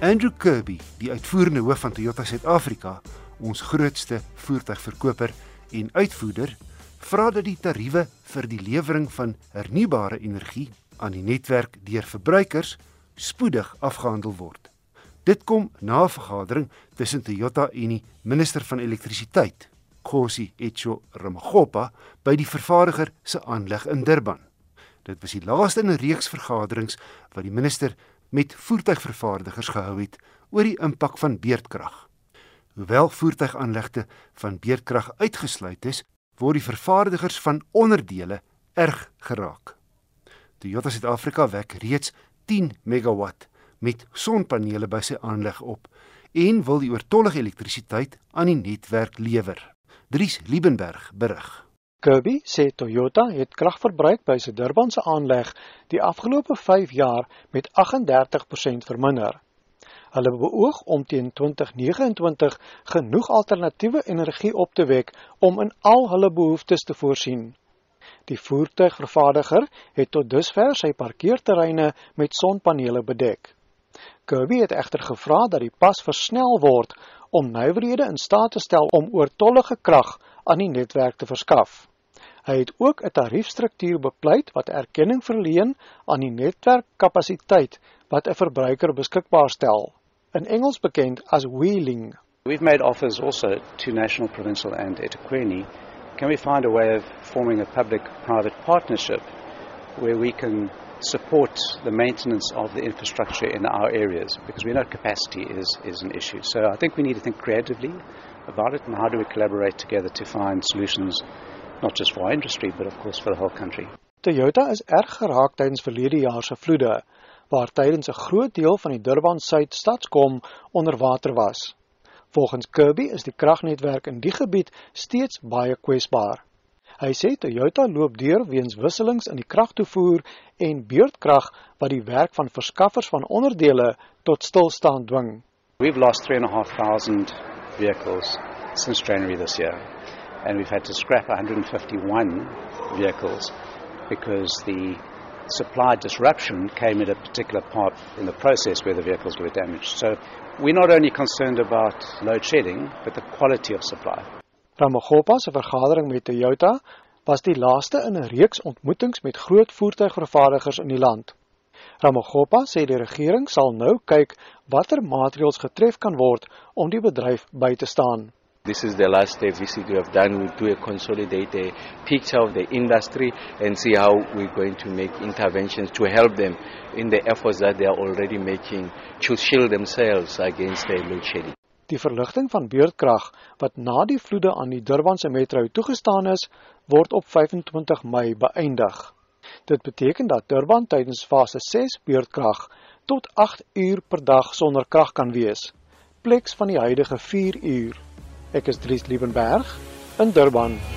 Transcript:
Andrew Kirby, die uitvoerende hoof van Toyota Suid-Afrika, ons grootste voertuigverkoper en uitvoerder, vra dat die tariewe vir die lewering van hernubare energie aan die netwerk deur verbruikers spoedig afgehandel word. Dit kom na 'n vergadering tussen Toyota en die minister van elektrisiteit, Khosi Etjo Ramagopa, by die vervaardiger se aanleg in Durban. Dit was die laaste in 'n reeks vergaderings wat die minister met voertuigvervaardigers gehou het oor die impak van beerdkrag. Hoewel voertuigaanlegte van beerdkrag uitgesluit is, word die vervaardigers van onderdele erg geraak. Toyota Suid-Afrika wek reeds 10 megawatt met sonpanele by sy aanleg op en wil die oortollige elektrisiteit aan die netwerk lewer. Dries Liebenberg berig. Kirby sê Toyota het kragverbruik by sy Durbanse aanleg die afgelope 5 jaar met 38% verminder. Hulle beoog om teen 2029 genoeg alternatiewe energie op te wek om in al hulle behoeftes te voorsien. Die voertuigvervaardiger het tot dusver sy parkeerterreine met sonpanele bedek. Kirby het egter gevra dat die pas versnel word om nywerhede in staat te stel om oortollige krag aan die netwerk te verskaf. Hy het ook 'n tariefstruktuur bepleit wat erkenning verleen aan die netwerkkapasiteit wat 'n verbruiker beskikbaar stel, in Engels bekend as wheeling. We've made offers also to National Provincial and eThekwini Can we find a way of forming a public-private partnership where we can support the maintenance of the infrastructure in our areas? Because we know capacity is, is an issue. So I think we need to think creatively about it and how do we collaborate together to find solutions not just for our industry but of course for the whole country. Toyota is erg geraak tydens verlede jaar se vloede waar tydens 'n groot deel van die Durban Suid stadskom onder water was. Volgens Kirby is die kragnetwerk in die gebied steeds baie kwesbaar. Hy sê Toyota loop deur weens wisselings in die kragtoevoer en beurtkrag wat die werk van verskaffers van onderdele tot stilstand dwing. We've lost 3.500 vehicles since January this year and we've had to scrap 151 vehicles because the supply disruption came at a particular part in the process where the vehicles were damaged. So we're not only concerned about load shedding, but the quality of supply. Ramagopa se vergadering met Toyota was die laaste in 'n reeks ontmoetings met groot voertuigvervaardigers in die land. Ramagopa sê die regering sal nou kyk watter maatreëls getref kan word om die bedryf by te staan. This is the last visit we have done. We'll do a consolidate a picture of the industry and see how we're going to make interventions to help them in the efforts that they are already making to shield themselves against the load shedding. Die verligting van beurtkrag wat na die vloede aan die Durbanse metro toegestaan is, word op 25 Mei beëindig. Dit beteken dat Durban tydens fase 6 beurtkrag tot 8 uur per dag sonder krag kan wees, pleks van die huidige 4 uur. Ek is Dries Liebenberg in Durban.